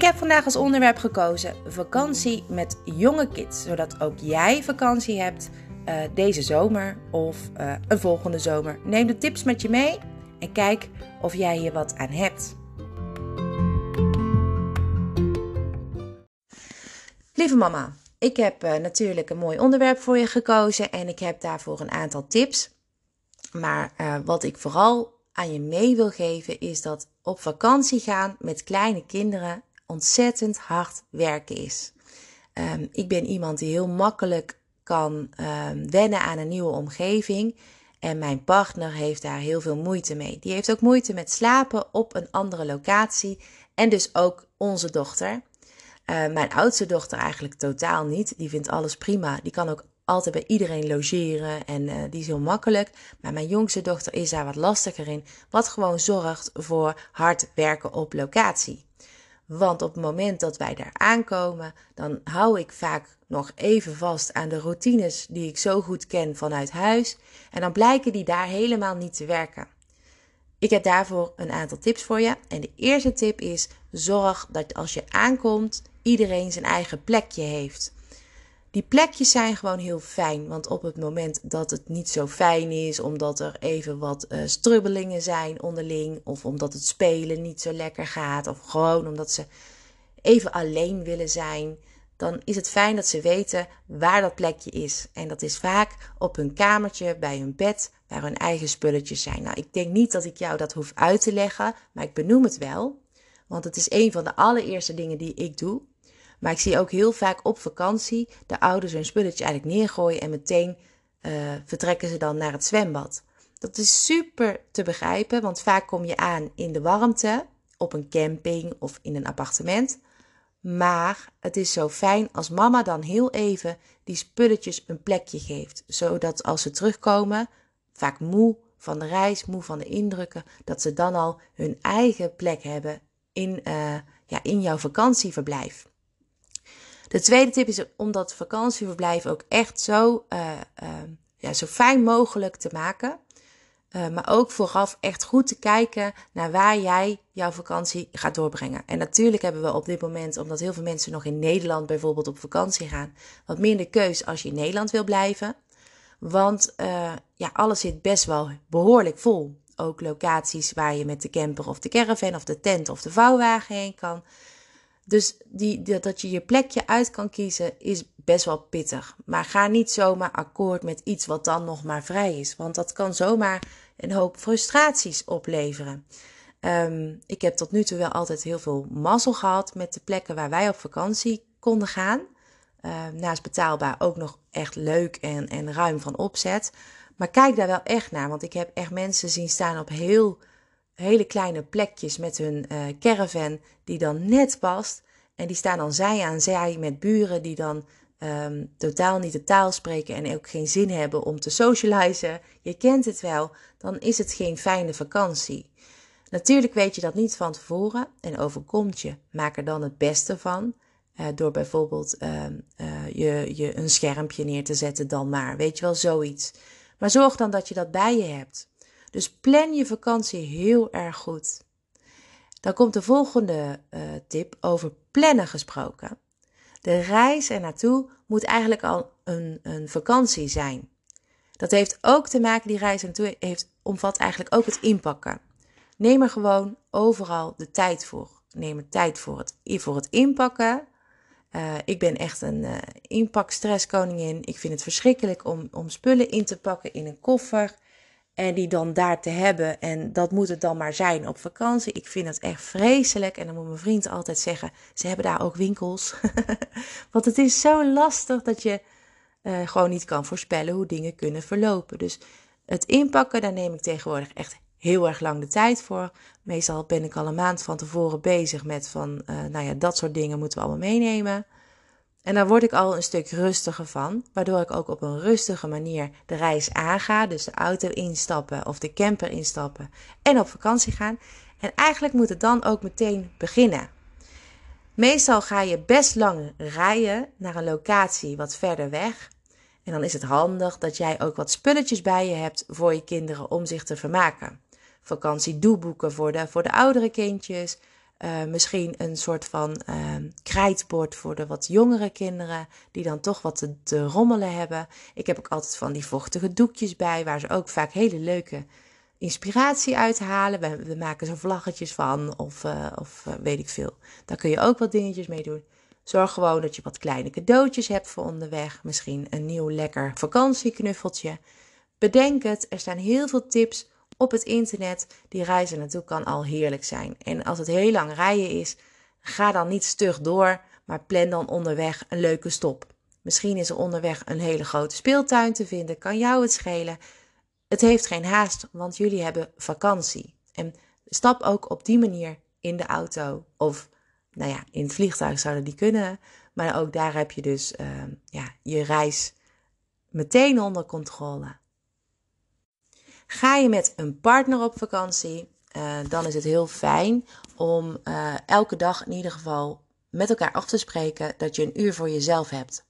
Ik heb vandaag als onderwerp gekozen vakantie met jonge kids, zodat ook jij vakantie hebt uh, deze zomer of uh, een volgende zomer. Neem de tips met je mee en kijk of jij hier wat aan hebt. Lieve mama, ik heb uh, natuurlijk een mooi onderwerp voor je gekozen en ik heb daarvoor een aantal tips. Maar wat ik vooral aan je mee wil geven is dat op vakantie gaan met kleine kinderen ontzettend hard werken is. Um, ik ben iemand die heel makkelijk kan um, wennen aan een nieuwe omgeving. En mijn partner heeft daar heel veel moeite mee. Die heeft ook moeite met slapen op een andere locatie. En dus ook onze dochter. Uh, mijn oudste dochter eigenlijk totaal niet. Die vindt alles prima. Die kan ook altijd bij iedereen logeren en uh, die is heel makkelijk. Maar mijn jongste dochter is daar wat lastiger in. Wat gewoon zorgt voor hard werken op locatie. Want op het moment dat wij daar aankomen, dan hou ik vaak nog even vast aan de routines die ik zo goed ken vanuit huis. En dan blijken die daar helemaal niet te werken. Ik heb daarvoor een aantal tips voor je. En de eerste tip is: zorg dat als je aankomt, iedereen zijn eigen plekje heeft. Die plekjes zijn gewoon heel fijn, want op het moment dat het niet zo fijn is, omdat er even wat uh, strubbelingen zijn onderling, of omdat het spelen niet zo lekker gaat, of gewoon omdat ze even alleen willen zijn, dan is het fijn dat ze weten waar dat plekje is. En dat is vaak op hun kamertje, bij hun bed, waar hun eigen spulletjes zijn. Nou, ik denk niet dat ik jou dat hoef uit te leggen, maar ik benoem het wel. Want het is een van de allereerste dingen die ik doe. Maar ik zie ook heel vaak op vakantie de ouders hun spulletje eigenlijk neergooien en meteen uh, vertrekken ze dan naar het zwembad. Dat is super te begrijpen, want vaak kom je aan in de warmte, op een camping of in een appartement. Maar het is zo fijn als mama dan heel even die spulletjes een plekje geeft. Zodat als ze terugkomen, vaak moe van de reis, moe van de indrukken, dat ze dan al hun eigen plek hebben in, uh, ja, in jouw vakantieverblijf. De tweede tip is om dat vakantieverblijf ook echt zo, uh, uh, ja, zo fijn mogelijk te maken. Uh, maar ook vooraf echt goed te kijken naar waar jij jouw vakantie gaat doorbrengen. En natuurlijk hebben we op dit moment, omdat heel veel mensen nog in Nederland bijvoorbeeld op vakantie gaan, wat minder keus als je in Nederland wil blijven. Want ja, alles zit best wel behoorlijk vol. Ook locaties waar je met de camper of de caravan of de tent of de vouwwagen heen kan. Dus die, dat je je plekje uit kan kiezen is best wel pittig. Maar ga niet zomaar akkoord met iets wat dan nog maar vrij is. Want dat kan zomaar een hoop frustraties opleveren. Um, ik heb tot nu toe wel altijd heel veel mazzel gehad met de plekken waar wij op vakantie konden gaan. Uh, naast betaalbaar ook nog echt leuk en, en ruim van opzet. Maar kijk daar wel echt naar. Want ik heb echt mensen zien staan op heel hele kleine plekjes met hun uh, caravan die dan net past. En die staan dan zij aan zij met buren die dan um, totaal niet de taal spreken en ook geen zin hebben om te socializen. Je kent het wel, dan is het geen fijne vakantie. Natuurlijk weet je dat niet van tevoren en overkomt je. Maak er dan het beste van. Uh, door bijvoorbeeld uh, uh, je, je een schermpje neer te zetten dan maar. Weet je wel, zoiets. Maar zorg dan dat je dat bij je hebt. Dus plan je vakantie heel erg goed. Dan komt de volgende uh, tip over plannen gesproken. De reis er naartoe moet eigenlijk al een, een vakantie zijn. Dat heeft ook te maken, die reis naartoe heeft, omvat eigenlijk ook het inpakken. Neem er gewoon overal de tijd voor. Neem er tijd voor het, voor het inpakken. Uh, ik ben echt een uh, inpakstresskoningin. Ik vind het verschrikkelijk om, om spullen in te pakken in een koffer. En die dan daar te hebben. En dat moet het dan maar zijn op vakantie. Ik vind het echt vreselijk. En dan moet mijn vriend altijd zeggen: ze hebben daar ook winkels. Want het is zo lastig dat je uh, gewoon niet kan voorspellen hoe dingen kunnen verlopen. Dus het inpakken, daar neem ik tegenwoordig echt heel erg lang de tijd voor. Meestal ben ik al een maand van tevoren bezig met van, uh, nou ja, dat soort dingen moeten we allemaal meenemen. En daar word ik al een stuk rustiger van, waardoor ik ook op een rustige manier de reis aanga. Dus de auto instappen of de camper instappen en op vakantie gaan. En eigenlijk moet het dan ook meteen beginnen. Meestal ga je best lang rijden naar een locatie wat verder weg. En dan is het handig dat jij ook wat spulletjes bij je hebt voor je kinderen om zich te vermaken. Vakantie doeboeken voor de, voor de oudere kindjes. Uh, misschien een soort van uh, krijtbord voor de wat jongere kinderen, die dan toch wat te, rommelen hebben. Ik heb ook altijd van die vochtige doekjes bij, waar ze ook vaak hele leuke inspiratie uithalen. We, we maken zo vlaggetjes van, of, uh, of weet ik veel. Daar kun je ook wat dingetjes mee doen. Zorg gewoon dat je wat kleine cadeautjes hebt voor onderweg. Misschien een nieuw lekker vakantieknuffeltje. Bedenk het, er staan heel veel tips op het internet. Die reizen naartoe kan al heerlijk zijn. En als het heel lang rijden is, ga dan niet stug door, maar plan dan onderweg een leuke stop. Misschien is er onderweg een hele grote speeltuin te vinden, kan jou het schelen. Het heeft geen haast, want jullie hebben vakantie. En stap ook op die manier in de auto of nou ja, in het vliegtuig zouden die kunnen. Maar ook daar heb je dus uh, ja, je reis meteen onder controle. Ga je met een partner op vakantie, uh, dan is het heel fijn om uh, elke dag in ieder geval met elkaar af te spreken dat je een uur voor jezelf hebt.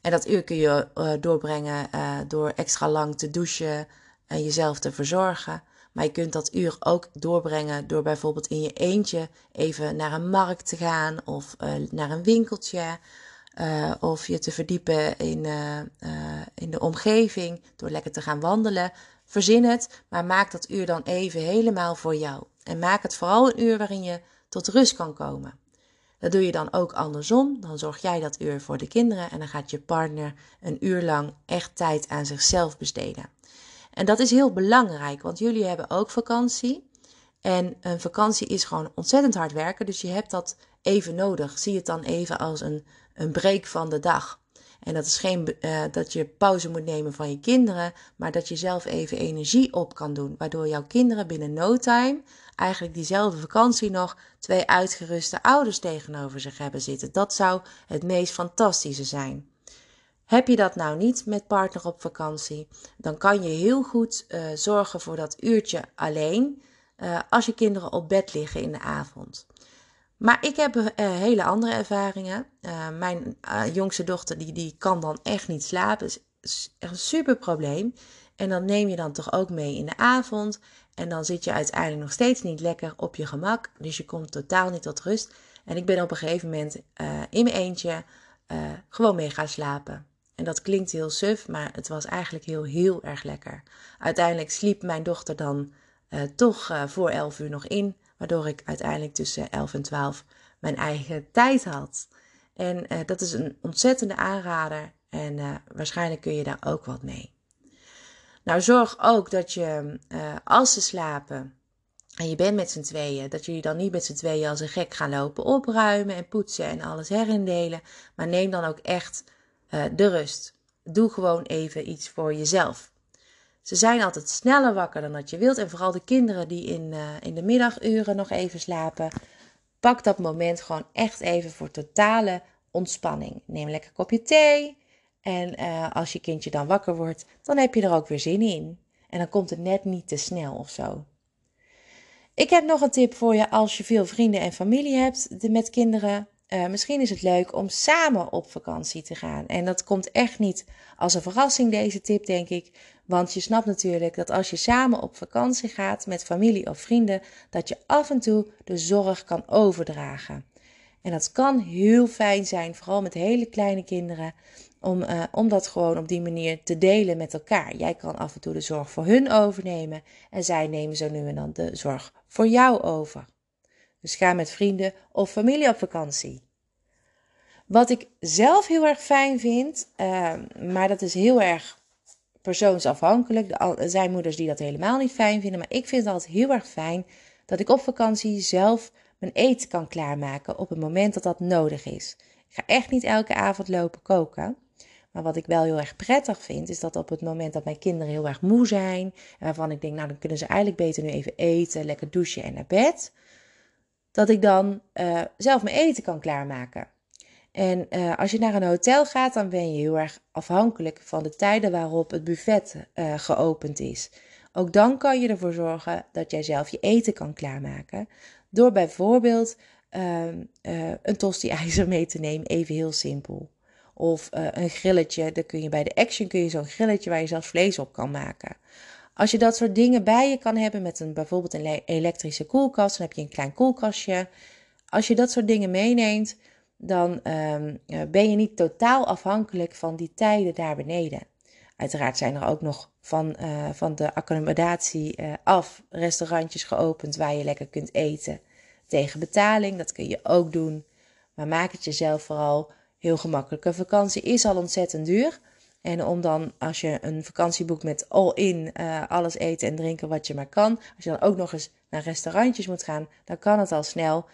En dat uur kun je uh, doorbrengen door extra lang te douchen en jezelf te verzorgen. Maar je kunt dat uur ook doorbrengen door bijvoorbeeld in je eentje even naar een markt te gaan of naar een winkeltje. Of je te verdiepen in, in de omgeving door lekker te gaan wandelen. Verzin het, maar maak dat uur dan even helemaal voor jou. En maak het vooral een uur waarin je tot rust kan komen. Dat doe je dan ook andersom. Dan zorg jij dat uur voor de kinderen en dan gaat je partner een uur lang echt tijd aan zichzelf besteden. En dat is heel belangrijk, want jullie hebben ook vakantie. En een vakantie is gewoon ontzettend hard werken, dus je hebt dat even nodig. Zie het dan even als een, een break van de dag. En dat is geen uh, dat je pauze moet nemen van je kinderen, maar dat je zelf even energie op kan doen. Waardoor jouw kinderen binnen no time eigenlijk diezelfde vakantie nog twee uitgeruste ouders tegenover zich hebben zitten. Dat zou het meest fantastische zijn. Heb je dat nou niet met partner op vakantie, dan kan je heel goed uh, zorgen voor dat uurtje alleen uh, als je kinderen op bed liggen in de avond. Maar ik heb uh, hele andere ervaringen. mijn jongste dochter die, die kan dan echt niet slapen. Dat is echt een super probleem. En dan neem je dan toch ook mee in de avond. En dan zit je uiteindelijk nog steeds niet lekker op je gemak. Dus je komt totaal niet tot rust. En ik ben op een gegeven moment in mijn eentje gewoon mee gaan slapen. En dat klinkt heel suf, maar het was eigenlijk heel, heel erg lekker. Uiteindelijk sliep mijn dochter dan toch voor 11 uur nog in, waardoor ik uiteindelijk tussen 11 en 12 mijn eigen tijd had. En uh, dat is een ontzettende aanrader en waarschijnlijk kun je daar ook wat mee. Nou, zorg ook dat je als ze slapen en je bent met z'n tweeën, dat jullie dan niet met z'n tweeën als een gek gaan lopen opruimen en poetsen en alles herindelen, maar neem dan ook echt de rust. Doe gewoon even iets voor jezelf. Ze zijn altijd sneller wakker dan dat je wilt. En vooral de kinderen die in, uh, in de middaguren nog even slapen. Pak dat moment gewoon echt even voor totale ontspanning. Neem een lekker kopje thee. En uh, als je kindje dan wakker wordt, dan heb je er ook weer zin in. En dan komt het net niet te snel of zo. Ik heb nog een tip voor je als je veel vrienden en familie hebt met kinderen. Uh, misschien is het leuk om samen op vakantie te gaan. En dat komt echt niet als een verrassing, deze tip, denk ik. Want je snapt natuurlijk dat als je samen op vakantie gaat met familie of vrienden, dat je af en toe de zorg kan overdragen. En dat kan heel fijn zijn, vooral met hele kleine kinderen, om, uh, om dat gewoon op die manier te delen met elkaar. Jij kan af en toe de zorg voor hun overnemen en zij nemen zo nu en dan de zorg voor jou over. Dus ga met vrienden of familie op vakantie. Wat ik zelf heel erg fijn vind, uh, maar dat is heel erg persoonsafhankelijk. Er zijn moeders die dat helemaal niet fijn vinden, maar ik vind het altijd heel erg fijn dat ik op vakantie zelf mijn eten kan klaarmaken op het moment dat dat nodig is. Ik ga echt niet elke avond lopen koken. Maar wat ik wel heel erg prettig vind, is dat op het moment dat mijn kinderen heel erg moe zijn, waarvan ik denk, nou dan kunnen ze eigenlijk beter nu even eten, lekker douchen en naar bed dat ik dan uh, zelf mijn eten kan klaarmaken. En uh, als je naar een hotel gaat, dan ben je heel erg afhankelijk van de tijden waarop het buffet uh, geopend is. Ook dan kan je ervoor zorgen dat jij zelf je eten kan klaarmaken. Door bijvoorbeeld ehm, een tosti-ijzer mee te nemen, even heel simpel. Of een grilletje, dan kun je bij de Action kun je zo'n grilletje waar je zelf vlees op kan maken. Als je dat soort dingen bij je kan hebben met een, bijvoorbeeld een elektrische koelkast, dan heb je een klein koelkastje. als je dat soort dingen meeneemt, dan ehm, ben je niet totaal afhankelijk van die tijden daar beneden. Uiteraard zijn er ook nog van, uh, van de accommodatie uh, af restaurantjes geopend waar je lekker kunt eten tegen betaling. Dat kun je ook doen. Maar maak het jezelf vooral heel gemakkelijk. Een vakantie is al ontzettend duur. En om dan, als je een vakantie boekt met all-in, uh, alles eten en drinken wat je maar kan. Als je dan ook nog eens naar restaurantjes moet gaan, dan kan het al snel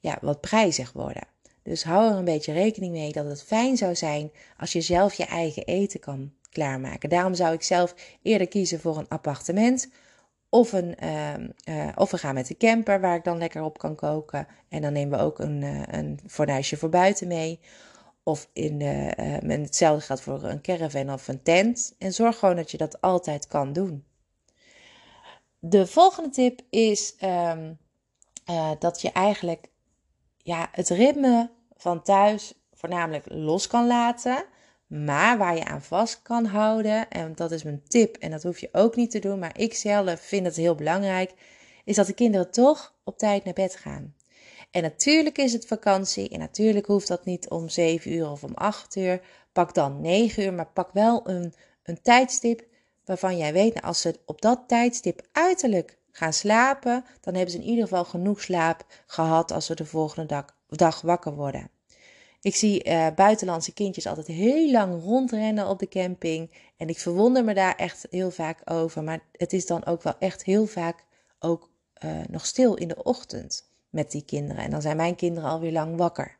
ja, wat prijzig worden. Dus hou er een beetje rekening mee dat het fijn zou zijn als je zelf je eigen eten kan klaarmaken. Daarom zou ik zelf eerder kiezen voor een appartement. Of, een, uh, of we gaan met de camper waar ik dan lekker op kan koken. En dan nemen we ook een, een fornuisje voor buiten mee. Of in, uh, hetzelfde gaat voor een caravan of een tent. En zorg gewoon dat je dat altijd kan doen. De volgende tip is um, dat je eigenlijk ja, het ritme van thuis voornamelijk los kan laten. Maar waar je aan vast kan houden, en dat is mijn tip, en dat hoef je ook niet te doen, maar ik zelf vind het heel belangrijk, is dat de kinderen toch op tijd naar bed gaan. En natuurlijk is het vakantie, en natuurlijk hoeft dat niet om 7 uur of om 8 uur. Pak dan 9 uur, maar pak wel een, een tijdstip waarvan jij weet, nou, als ze op dat tijdstip uiterlijk gaan slapen, dan hebben ze in ieder geval genoeg slaap gehad als ze de volgende dag, wakker worden. Ik zie uh, buitenlandse kindjes altijd heel lang rondrennen op de camping. En ik verwonder me daar echt heel vaak over. Maar het is dan ook wel echt heel vaak ook uh, nog stil in de ochtend met die kinderen. En dan zijn mijn kinderen alweer lang wakker.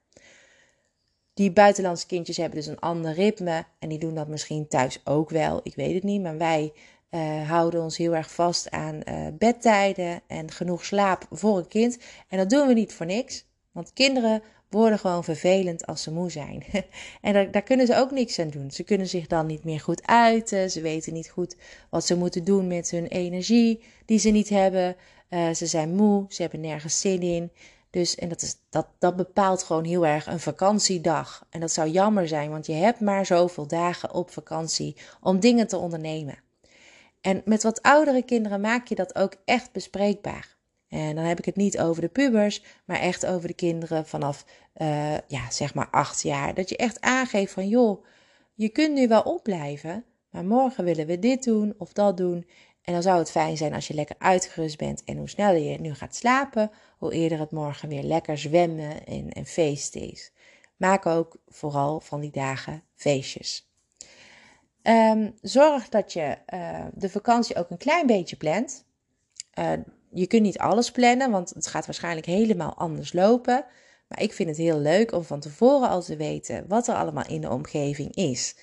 Die buitenlandse kindjes hebben dus een ander ritme. En die doen dat misschien thuis ook wel. Ik weet het niet. Maar wij uh, houden ons heel erg vast aan bedtijden en genoeg slaap voor een kind. En dat doen we niet voor niks. Want kinderen worden gewoon vervelend als ze moe zijn. en daar, daar, kunnen ze ook niks aan doen. Ze kunnen zich dan niet meer goed uiten. Ze weten niet goed wat ze moeten doen met hun energie die ze niet hebben. Uh, ze zijn moe, ze hebben nergens zin in. Dus, en dat, is, dat, dat bepaalt gewoon heel erg een vakantiedag. En dat zou jammer zijn, want je hebt maar zoveel dagen op vakantie om dingen te ondernemen. En met wat oudere kinderen maak je dat ook echt bespreekbaar. En dan heb ik het niet over de pubers, maar echt over de kinderen vanaf, uh, ja, zeg maar acht jaar. Dat je echt aangeeft van, joh, je kunt nu wel opblijven, maar morgen willen we dit doen of dat doen. En dan zou het fijn zijn als je lekker uitgerust bent. En hoe sneller je nu gaat slapen, hoe eerder het morgen weer lekker zwemmen en, en feesten is. Maak ook vooral van die dagen feestjes. Um, zorg dat je uh, de vakantie ook een klein beetje plant. Uh, je kunt niet alles plannen, want het gaat waarschijnlijk helemaal anders lopen. Maar ik vind het heel leuk om van tevoren al te weten wat er allemaal in de omgeving is.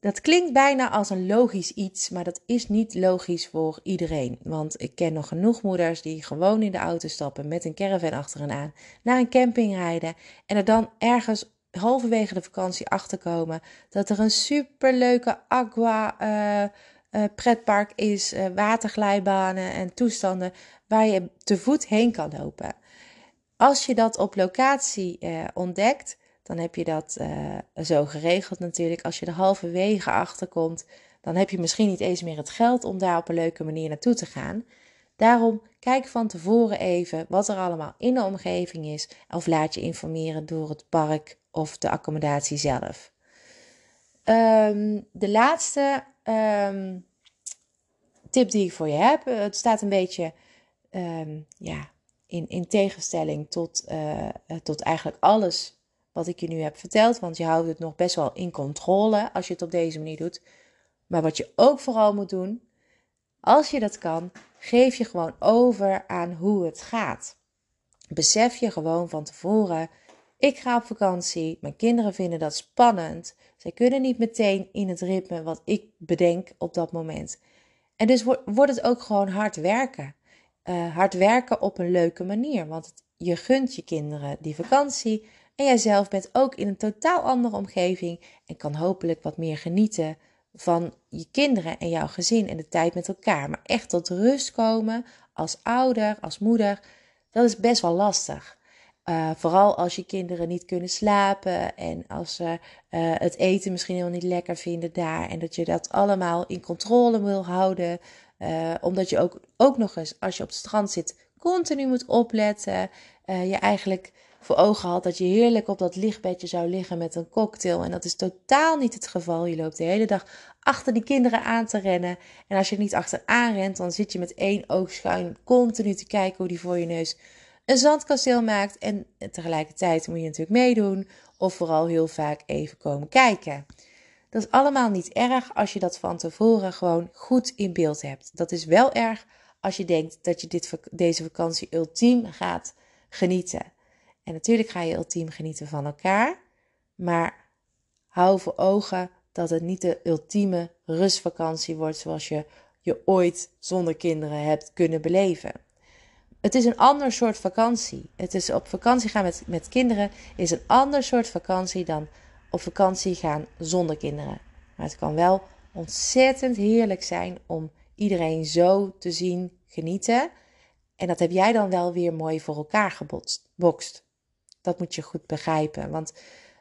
Dat klinkt bijna als een logisch iets, maar dat is niet logisch voor iedereen. Want ik ken nog genoeg moeders die gewoon in de auto stappen met een caravan achter hen aan, naar een camping rijden en er dan ergens halverwege de vakantie achterkomen dat er een superleuke aqua uh, uh, pretpark is, uh, waterglijbanen en toestanden waar je te voet heen kan lopen. Als je dat op locatie ontdekt, dan heb je dat uh, zo geregeld natuurlijk. Als je er halverwege achter komt, dan heb je misschien niet eens meer het geld om daar op een leuke manier naartoe te gaan. Daarom kijk van tevoren even wat er allemaal in de omgeving is, of laat je informeren door het park of de accommodatie zelf. Um, de laatste um, tip die ik voor je heb, het staat een beetje um, ja, in, in tegenstelling tot, uh, tot eigenlijk alles wat ik je nu heb verteld. Want je houdt het nog best wel in controle als je het op deze manier doet. Maar wat je ook vooral moet doen, als je dat kan, geef je gewoon over aan hoe het gaat. Besef je gewoon van tevoren, ik ga op vakantie, mijn kinderen vinden dat spannend. Zij kunnen niet meteen in het ritme wat ik bedenk op dat moment. En dus wordt het ook gewoon hard werken uh, hard werken op een leuke manier. Want je gunt je kinderen die vakantie. En jijzelf bent ook in een totaal andere omgeving. En kan hopelijk wat meer genieten van je kinderen en jouw gezin en de tijd met elkaar. Maar echt tot rust komen als ouder, als moeder, dat is best wel lastig. Uh, vooral als je kinderen niet kunnen slapen en als ze uh, het eten misschien heel niet lekker vinden daar. En dat je dat allemaal in controle wil houden. Uh, omdat je ook, ook nog eens, als je op het strand zit, continu moet opletten. je eigenlijk voor ogen had dat je heerlijk op dat lichtbedje zou liggen met een cocktail. En dat is totaal niet het geval. Je loopt de hele dag achter die kinderen aan te rennen. En als je niet achteraan rent, dan zit je met één oog schuin continu te kijken hoe die voor je neus een zandkasteel maakt. En tegelijkertijd moet je natuurlijk meedoen. Of vooral heel vaak even komen kijken. Dat is allemaal niet erg als je dat van tevoren gewoon goed in beeld hebt. Dat is wel erg als je denkt dat je dit, deze vakantie ultiem gaat genieten. En natuurlijk ga je ultiem genieten van elkaar. Maar hou voor ogen dat het niet de ultieme rustvakantie wordt zoals je je ooit zonder kinderen hebt kunnen beleven. Het is een ander soort vakantie. Het is op vakantie gaan met, met kinderen is een ander soort vakantie dan op vakantie gaan zonder kinderen. Maar het kan wel ontzettend heerlijk zijn om iedereen zo te zien genieten. En dat heb jij dan wel weer mooi voor elkaar gebokst. Dat moet je goed begrijpen. Want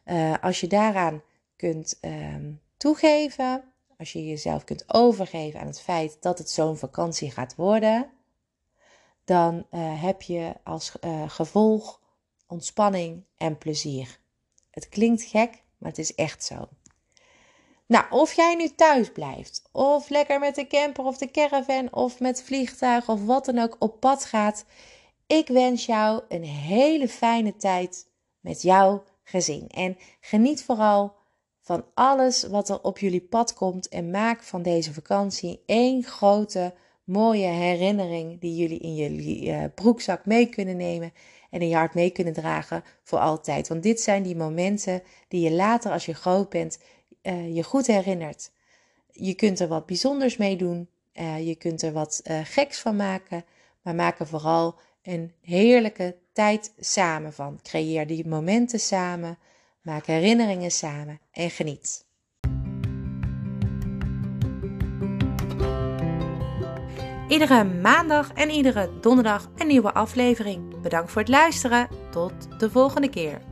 uh, als je daaraan kunt uh, toegeven, als je jezelf kunt overgeven aan het feit dat het zo'n vakantie gaat worden, dan uh, heb je als uh, gevolg ontspanning en plezier. Het klinkt gek, maar het is echt zo. Nou, of jij nu thuis blijft, of lekker met de camper of de caravan, of met vliegtuig of wat dan ook op pad gaat, ik wens jou een hele fijne tijd met jouw gezin. En geniet vooral van alles wat er op jullie pad komt en maak van deze vakantie één grote mooie herinnering die jullie in jullie uh, broekzak mee kunnen nemen en in je hart mee kunnen dragen voor altijd. Want dit zijn die momenten die je later als je groot bent uh, je goed herinnert. Je kunt er wat bijzonders mee doen, uh, je kunt er wat geks van maken, maar maak er vooral een heerlijke tijd samen van. Creëer die momenten samen, maak herinneringen samen en geniet. Iedere maandag en iedere donderdag een nieuwe aflevering. Bedankt voor het luisteren. Tot de volgende keer.